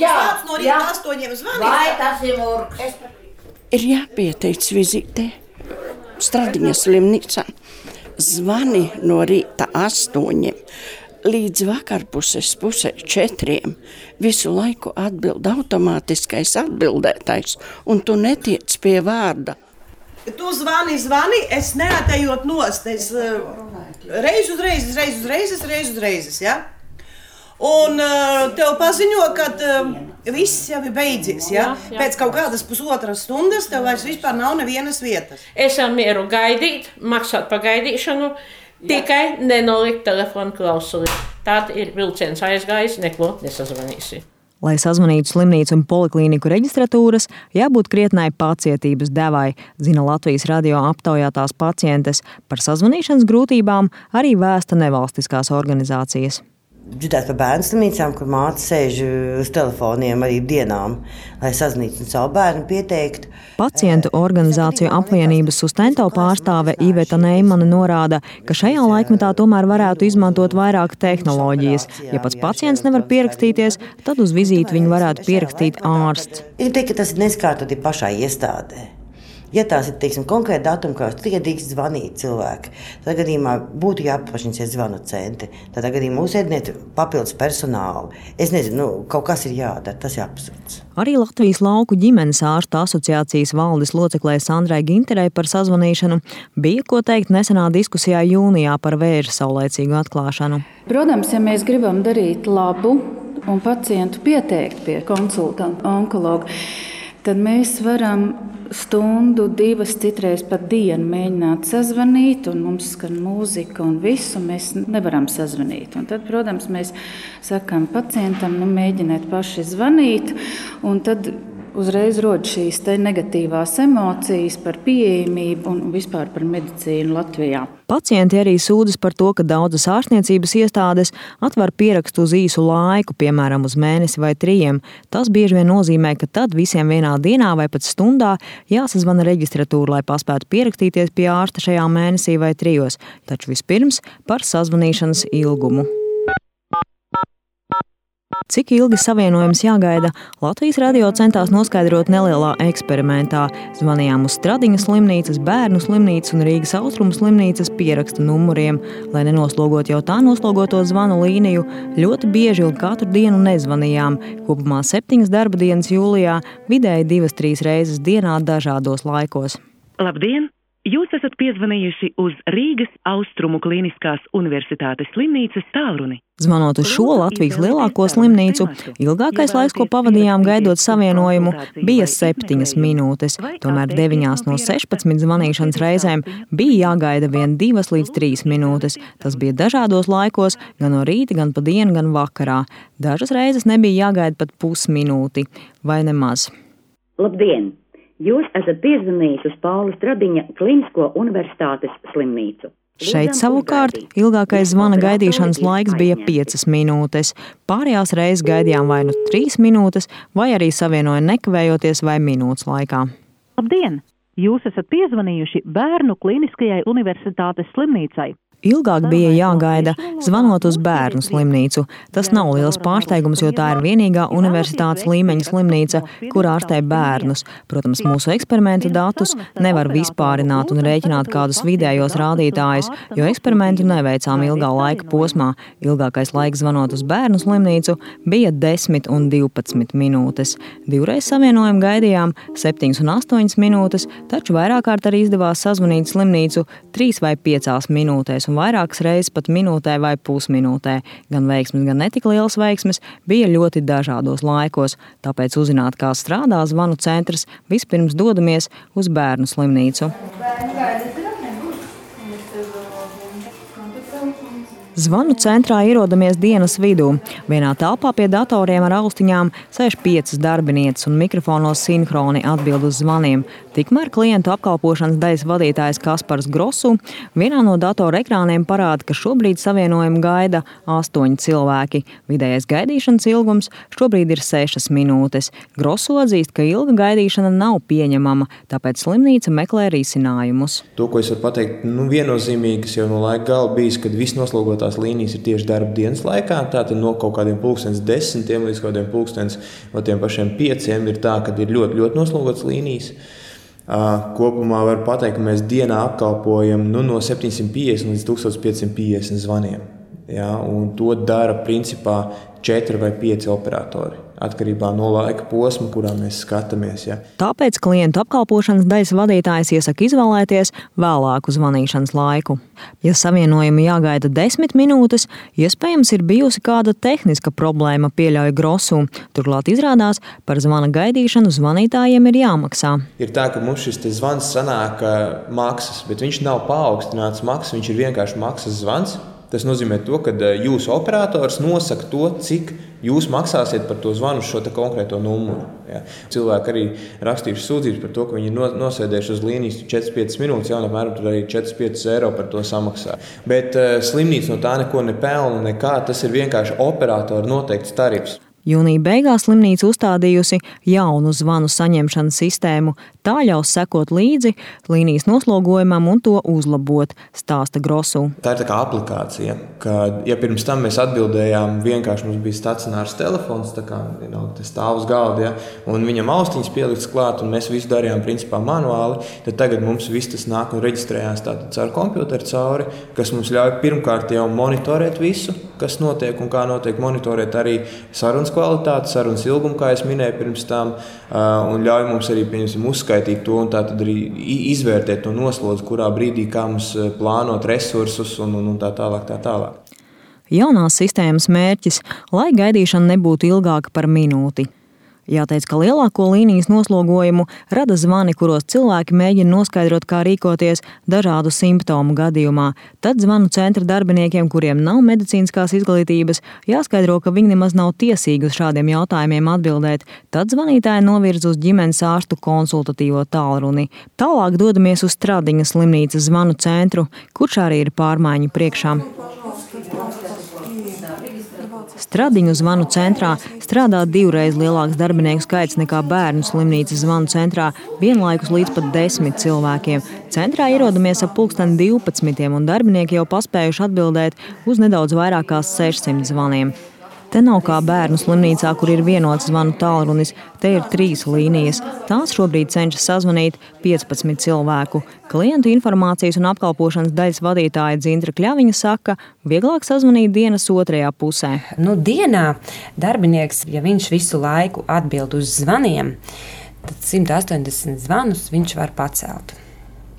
Jā, no rīta astoņiem zvanīt. Vai tas ir mūks? Ir jāpieteic vizītē Stradiņas slimnīcā. Zvani no rīta astoņiem līdz vakarpuses pusē četriem. Visu laiku atbild automātiskais atbildētājs, un tu netiec pie vārda. Tu zvani, zvani, es neatejot nost. Es uh, reiz uz reizes, reiz uz reizes, reiz uz reizes. Ja? Un uh, tev paziņo, ka uh, viss jau ir beidzies. Ja? Jā, jā. Pēc kaut kādas pusotras stundas tev vairs nav nevienas vietas. Es ar mieru gaidīt, maksāt par gaidīšanu. Tikai nenolikt telefonu klausulī. Tad ir vilciens aizgājis, neko nesazvanīsi. Lai sazvanītu slimnīcu un poliklīniku reģistratūras, jābūt krietnai pacietības devai, zina Latvijas radio aptaujātās pacientes. Par sazvanīšanas grūtībām arī vēsta nevalstiskās organizācijas dzirdēt par bērnu slimnīcām, kur māte sēž uz telefoniem arī dienām, lai sazinātu savu bērnu, pieteikt. Pacientu organizāciju apvienības sustento pārstāve Iveta Neimana norāda, ka šajā laikmetā tomēr varētu izmantot vairāk tehnoloģijas. Ja pats pacients nevar pierakstīties, tad uz vizīti viņu varētu pierakstīt ārsts. Ir teikt, ka tas ir neskārtoti pašai iestādē. Ja tās ir teiksim, konkrēti datumi, kurās tikai drīkst zvanīt cilvēki, tad gadījumā būtu jāpaplašina zvanu centri. Tad gadījumā uzsēdiniet papildus personālu. Es nezinu, nu, kaut kas ir jādara, tas ir absurds. Arī Latvijas lauku ģimenes ārstu asociācijas valdes loceklē Sandrai Ginterei par sazvanīšanu bija ko teikt nesenā diskusijā jūnijā par vēža saulēcīgu atklāšanu. Protams, ja mēs gribam darīt labu un pacientu pieteikt pie konsultanta onkologa, tad mēs varam stundu, divas, citreiz pat dienu mēģināt sazvanīt, un mums skan mūzika un visu, mēs nevaram sazvanīt. Un tad, protams, mēs sakām pacientam, nu, mēģiniet paši zvanīt, un tad uzreiz rodas šīs negatīvās emocijas par pieejamību un vispār par medicīnu Latvijā. Pacienti arī sūdzas par to, ka daudzas ārstniecības iestādes atver pierakstu uz īsu laiku, piemēram, uz mēnesi vai trijiem. Tas bieži vien nozīmē, ka tad visiem vienā dienā vai pat stundā jāsazvana reģistratūra, lai paspētu pierakstīties pie ārsta šajā mēnesī vai trijos. Taču vispirms par sazvanīšanas ilgumu. Cik ilgi savienojums jāgaida, Latvijas radio centās noskaidrot nelielā eksperimentā. Zvanījām uz Stradiņas slimnīcas, bērnu slimnīcas un Rīgas austrumu slimnīcas pierakstu numuriem, lai nenoslogotu jau tā noslogoto zvanu līniju. Ļoti bieži un katru dienu nezvanījām. Kopumā septiņas darba dienas jūlijā, vidēji divas, trīs reizes dienā dažādos laikos. Labdien! Jūs esat piezvanījuši uz Rīgas Austrumu Kliniskās Universitātes slimnīcas tālruni. Zvanot uz šo Latvijas lielāko slimnīcu, ilgākais laiks, ko pavadījām gaidot savienojumu, bija septiņas minūtes. Tomēr deviņās no 16 zvanīšanas reizēm bija jāgaida vien divas līdz trīs minūtes. Tas bija dažādos laikos, gan no rīta, gan pa dienu, gan vakarā. Dažas reizes nebija jāgaida pat pusminūti vai nemaz. Labdien! Jūs esat piezvanījis uz Paula Stradiņa Klinisko universitātes slimnīcu. Šeit savukārt ilgākais zvana gaidīšanas laiks bija 5 minūtes. Pārējās reizes gaidījām vai nu 3 minūtes, vai arī savienoja nekavējoties vai minūtes laikā. Labdien! Jūs esat piezvanījuši Bērnu Kliniskajai universitātes slimnīcai. Ilgāk bija jāgaida, zvanot uz bērnu slimnīcu. Tas nav liels pārsteigums, jo tā ir vienīgā universitātes līmeņa slimnīca, kur ārstē bērnus. Protams, mūsu eksperimentu datus nevar vispārināt un rēķināt kādus vidējos rādītājus, jo eksperimentu neveicām ilgā laika posmā. Ilgākais laiks zvanot uz bērnu slimnīcu bija 10 un 12 minūtes. Divreiz savienojumu gaidījām 7 un 8 minūtes, taču vairāk kārt arī izdevās sazvanīt slimnīcu 3 vai 5 minūtēs un vairākas reizes pat minūtē vai pusminūtē. Gan veiksmes, gan netik lielas veiksmes bija ļoti dažādos laikos. Tāpēc uzzināt, kā strādā zvanu centrs, vispirms dodamies uz bērnu slimnīcu. Bērnu Zvanu centrā ierodamies dienas vidū. Vienā telpā pie datoriem ar austiņām sēž piecas darbinieces un mikrofonos sinhroni atbild uz zvaniem. Tikmēr klientu apkalpošanas daļas vadītājs Kaspars Grosu vienā no datora ekrāniem parāda, ka šobrīd savienojumu gaida astoņi cilvēki. Vidējais gaidīšanas ilgums šobrīd ir sešas minūtes. Grosu atzīst, ka ilga gaidīšana nav pieņemama, tāpēc slimnīca meklē risinājumus. To, ko es varu pateikt, nu, viennozīmīgs jau no laika gala bijis, kad viss noslogot izmantotās līnijas ir tieši darba dienas laikā. Tātad no kaut kādiem pulkstenes desmitiem līdz kaut kādiem pulkstenes no tiem pašiem pieciem ir tā, ka ir ļoti, ļoti noslogots līnijas. Kopumā var teikt, ka mēs dienā apkalpojam nu, no 750 līdz 1550 zvaniem. Ja, to dara principā četri vai pieci operatori atkarībā no laika posma, kurā mēs skatāmies. Ja. Tāpēc klientu apkalpošanas daļas vadītājs iesaka izvēlēties vēlāku zvanīšanas laiku. Ja savienojumi jāgaida desmit minūtes, iespējams ir bijusi kāda tehniska problēma, pieļauj grosu. Turklāt izrādās, par zvana gaidīšanu zvanītājiem ir jāmaksā. Ir tā, ka mums šis zvans sanāk maksas, bet viņš nav paaugstināts maksas, viņš ir vienkārši maksas zvans. Tas nozīmē, to, ka jūsu operators nosaka to, cik jūs maksāsiet par to zvanu uz šo konkrēto numuru. Ja. Cilvēki arī rakstījuši sūdzības par to, ka viņi ir nosēdējuši uz līnijas 4-5 minūtes, jau apmēram arī 4-5 eiro par to samaksā. Bet uh, slimnīca no tā neko nepelna, nekā tas ir vienkārši operatora noteikts tarifs. Jūnija beigās slimnīca uzstādījusi jaunu zvanu saņemšanas sistēmu. Tā ļaus sekot līdzi līnijas noslogojumam un to uzlabot, stāsta Grosu. Tā ir tā kā aplikācija, ka, ja pirms tam mēs atbildējām, vienkārši mums bija stacionārs telefons, kā, you know, stāv uz galda, ja, un viņam austiņas pielikts klāt, un mēs visu darījām principā manuāli, tad tagad mums viss tas nāk un reģistrējās tātad caur komputeru cauri, kas mums ļauj pirmkārt jau monitorēt visu, kas notiek un kā notiek, monitorēt arī sarunas kvalitāti, sarunas ilgumu, kā jau minēju pirms tam, un ļauj mums arī pieņemsim, uzskaitīt to un tātad arī izvērtēt to noslodzi, kurā brīdī kā mums plānot resursus un, un, un tā tālāk. Tā tālāk. Jaunās sistēmas mērķis, lai gaidīšana nebūtu ilgāka par minūti. Jāteic, ka lielāko līnijas noslogojumu rada zvani, kuros cilvēki mēģina noskaidrot, kā rīkoties dažādu simptomu gadījumā. Tad zvanu centra darbiniekiem, kuriem nav medicīniskās izglītības, jāskaidro, ka viņi nemaz nav tiesīgi uz šādiem jautājumiem atbildēt. Tad zvanītāji novirz uz ģimenes ārstu konsultatīvo tālruni. Tālāk dodamies uz Stradiņas slimnīcas zvanu centru, kurš arī ir pārmaiņu priekšā. Stradiņu zvanu centrā strādā divreiz lielāks darbinieku skaits nekā bērnu slimnīcas zvanu centrā, vienlaikus līdz pat desmit cilvēkiem. Centrā ierodamies ap pulksteni 12, un darbinieki jau paspējuši atbildēt uz nedaudz vairāk kā 600 zvaniem. Te nav kā bērnu slimnīcā, kur ir vienots zvanu tālrunis, te ir trīs līnijas. Tās šobrīd cenšas sazvanīt 15 cilvēku. Klientu informācijas un apkalpošanas daļas vadītāja Dzintra Kļaviņa saka, vieglāk sazvanīt dienas otrajā pusē. Nu, dienā darbinieks, ja viņš visu laiku atbild uz zvaniem, tad 180 zvanus viņš var pacelt.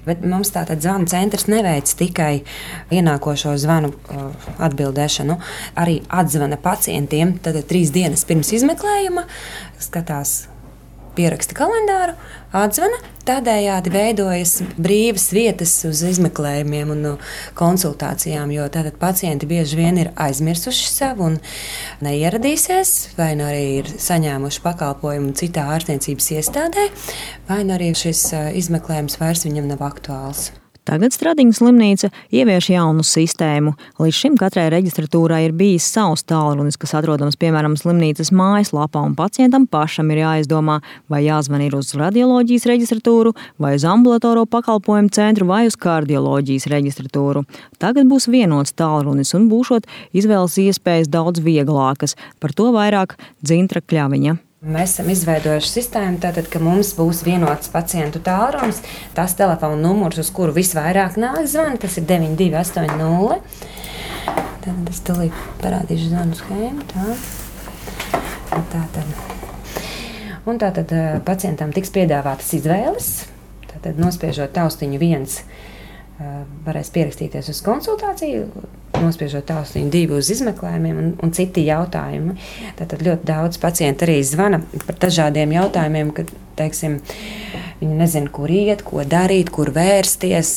Bet mums tātad zvanu centrs neveic tikai ienākošo zvanu uh, atbildēšanu, arī atzvana pacientiem. Tad trīs dienas pirms izmeklējuma skatās pieraksta kalendāru, atzvana. Tādējādi veidojas brīvas vietas uz izmeklējumiem un konsultācijām, jo tātad pacienti bieži vien ir aizmirsuši savu un neieradīsies, vai nu arī ir saņēmuši pakalpojumu citā ārstniecības iestādē, vai nu arī šis izmeklējums vairs viņam nav aktuāls. Tagad Stradiņas slimnīca ievieš jaunu sistēmu. Līdz šim katrai reģistratūrai ir bijis savs tālrunis, kas atrodams piemēram slimnīcas mājaslapā, un pacientam pašam ir jāizdomā, vai jāzvan ir uz radioloģijas reģistratūru, vai uz ambulatoro pakalpojumu centru, vai uz kardioloģijas reģistratūru. Tagad būs vienots tālrunis un būšot izvēles iespējas daudz vieglākas. Par to vairāk Dzintra Kļaviņa. Mēs esam izveidojuši sistēmu, tātad, ka mums būs vienots pacientu tālrunis, tas telefona numurs, uz kuru visvairāk nāk zvani, tas ir 9280. Tad es tulīt parādīšu zvanu schēmu. Tā. Tā tad. Un tā tad eh, pacientam tiks piedāvātas izvēles. Tad nospiežot taustiņu viens, eh, varēs pierakstīties uz konsultāciju nospiežot tālruņa divi uz izmeklējumiem un, un citi jautājumi. Tad ļoti daudz pacientu arī zvana par dažādiem jautājumiem, kad teiksim, viņi nezina, kur iet, ko darīt, kur vērsties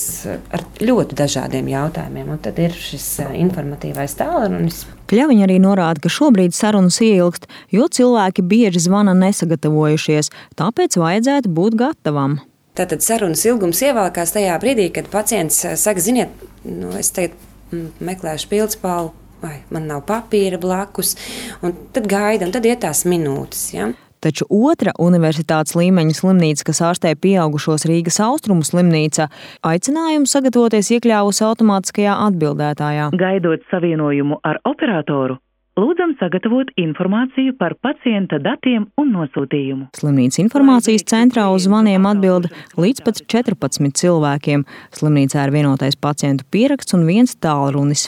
ar ļoti dažādiem jautājumiem. Un tad ir šis informatīvais tālrunis. Kļaviņa arī norāda, ka šobrīd sarunas ieilgst, jo cilvēki bieži zvana nesagatavojušies, tāpēc vajadzētu būt gatavam. Tātad sarunas ilgums ievēlkās tajā brīdī, kad pacients saka, ziniet, nu, es tagad meklēšu pildspalvu, vai man nav papīra blakus, un tad gaida, un tad iet tās minūtes. Ja? taču otra universitātes līmeņa slimnīca, kas ārstē pieaugušos Rīgas austrumu slimnīca, aicinājumu sagatavoties iekļāvusi automātiskajā atbildētājā. Gaidot savienojumu ar operatoru, Lūdzam sagatavot informāciju par pacienta datiem un nosūtījumu. Slimnīcas informācijas centrā uz zvaniem atbild līdz pat 14 cilvēkiem. Slimnīcā ir vienotais pacientu pieraksts un viens tālrunis.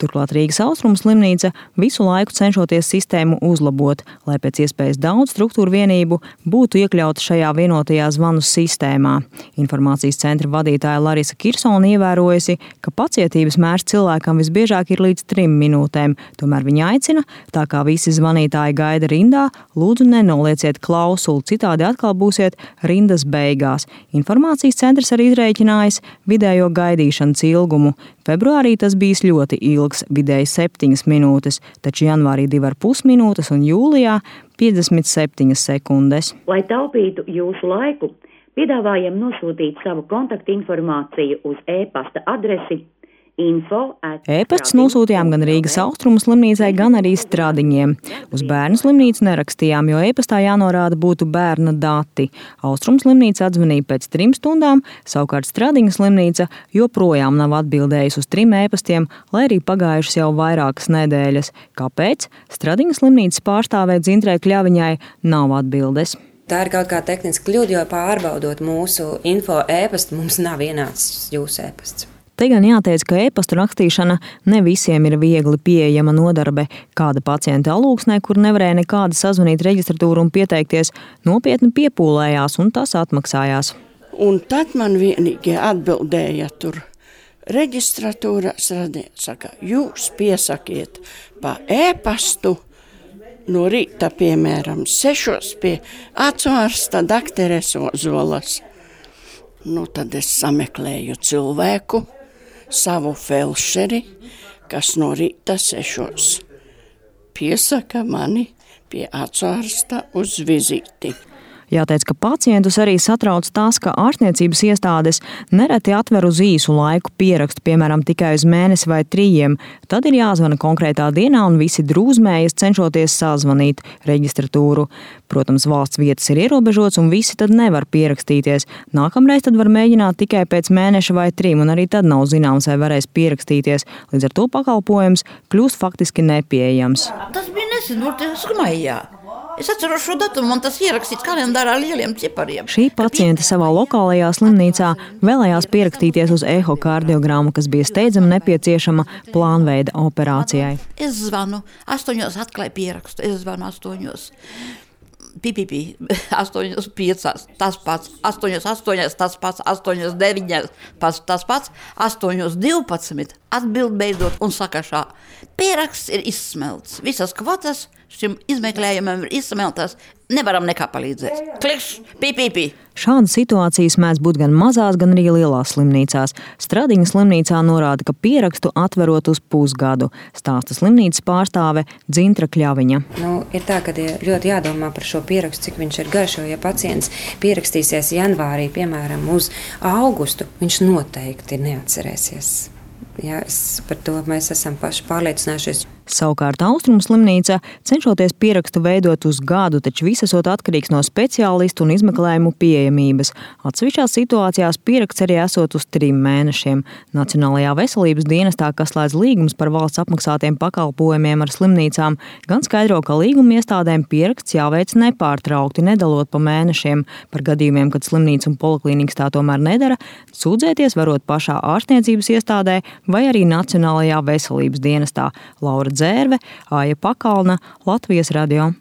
Turklāt Rīgas austrumu slimnīca visu laiku cenšoties sistēmu uzlabot, lai pēc iespējas daudz struktūru vienību būtu iekļauta šajā vienotajā zvanu sistēmā. Informācijas centra vadītāja Larisa Kirsona ievērojusi, ka pacietības mērs cilvēkam visbiežāk ir līdz trim minūtēm. Tomēr viņa aicina, tā kā visi zvanītāji gaida rindā, lūdzu nenolieciet klausuli, citādi atkal būsiet rindas beigās. Informācijas centrs arī izrēķinājis vidējo gaidīšanas ilgumu. Februārī tas bijis ļoti ilgs, vidēji 7 minūtes, taču janvārī 2,5 minūtes un jūlijā 57 sekundes. Lai taupītu jūsu laiku, piedāvājam nosūtīt savu kontaktinformāciju uz e-pasta adresi E-pasts nosūtījām gan Rīgas austrumu slimnīcai, gan arī stradiņiem. Uz bērnu slimnīcu nerakstījām, jo e-pastā jānorāda būtu bērna dati. Austrumu slimnīca atzvanīja pēc trim stundām, savukārt stradiņa slimnīca joprojām nav atbildējusi uz trim e-pastiem, lai arī pagājušas jau vairākas nedēļas. Kāpēc? Stradiņa slimnīcas pārstāvē Dzintrē Kļaviņai nav atbildes. Tā ir kaut kā tehniska kļūda, jo pārbaudot mūsu info e-pastu, mums nav ienācis jūsu e-pasts. Te gan jāteic, ka e-pasta rakstīšana ne visiem ir viegli pieejama nodarbe. Kāda pacienta alūksnē, kur nevarēja nekādi sazvanīt reģistratūru un pieteikties, nopietni piepūlējās un tas atmaksājās. Un tad man vienīgi atbildēja tur. Reģistratūra saka, jūs piesakiet pa e-pastu no rīta, piemēram, sešos pie acu dakteres Ozolas. Nu, tad es sameklēju cilvēku, savu felšeri, kas no rīta sešos piesaka mani pie atsārsta uz vizīti. Jāteic, ka pacientus arī satrauc tas, ka ārstniecības iestādes nereti atver uz īsu laiku pierakstu, piemēram, tikai uz mēnesi vai trījiem. Tad ir jāzvana konkrētā dienā, un visi drūzmējas cenšoties sazvanīt reģistratūru. Protams, valsts vietas ir ierobežotas, un visi tad nevar pierakstīties. Nākamreiz tad var mēģināt tikai pēc mēneša vai trim, un arī tad nav zināms, vai varēs pierakstīties. Līdz ar to pakalpojums kļūst faktiski nepieejams. Tas bija nesen, no maijā. Es atceros šo datumu, man tas ierakstīts kalendārā ar lieliem cipariem. Šī paciente savā lokālajā slimnīcā vēlējās pierakstīties uz ehokardiogrammu, kas bija steidzami nepieciešama plānveida operācijai. Es zvanu, astoņos atklāju pierakstu, es zvanu astoņos. Pipipi, 8, 5, tas pats, 8, 8, tas pats, 8, 9, pats, tas pats, 8, 12. Atbild beidzot un saka šā. Pieraksts ir izsmelts, visas kvotas šim izmeklējumam ir izsmeltas, nevaram nekā palīdzēt. Klikšķi, pīpīpī. Šādas situācijas mēdz būt gan mazās, gan arī lielās slimnīcās. Stradiņa slimnīcā norāda, ka pierakstu atverot uz pusgadu, stāsta slimnīcas pārstāve Dzintra Kļaviņa. Nu, ir tā, ka ir ļoti jādomā par šo pierakstu, cik viņš ir garš. Ja pacients pierakstīsies janvārī, piemēram, uz augustu, viņš noteikti neatcerēsies. Jā, par to mēs esam paši pārliecinājušies. Savukārt Austrumu slimnīca cenšoties pierakstu veidot uz gadu, taču viss esot atkarīgs no speciālistu un izmeklējumu pieejamības. Atsevišķās situācijās pieraksts arī esot uz trim mēnešiem. Nacionālajā veselības dienestā, kas slēdz līgumus par valsts apmaksātiem pakalpojumiem ar slimnīcām, gan skaidro, ka līguma iestādēm pieraksts jāveic nepārtraukti, nedalot pa mēnešiem. Par gadījumiem, kad slimnīca un poliklīnikas tā tomēr nedara, sūdzēties varot pašā ārstniecības iestādē vai arī Nacionālajā veselības dienestā. Laura Dzērve, Aija Pakalna, Latvijas radio.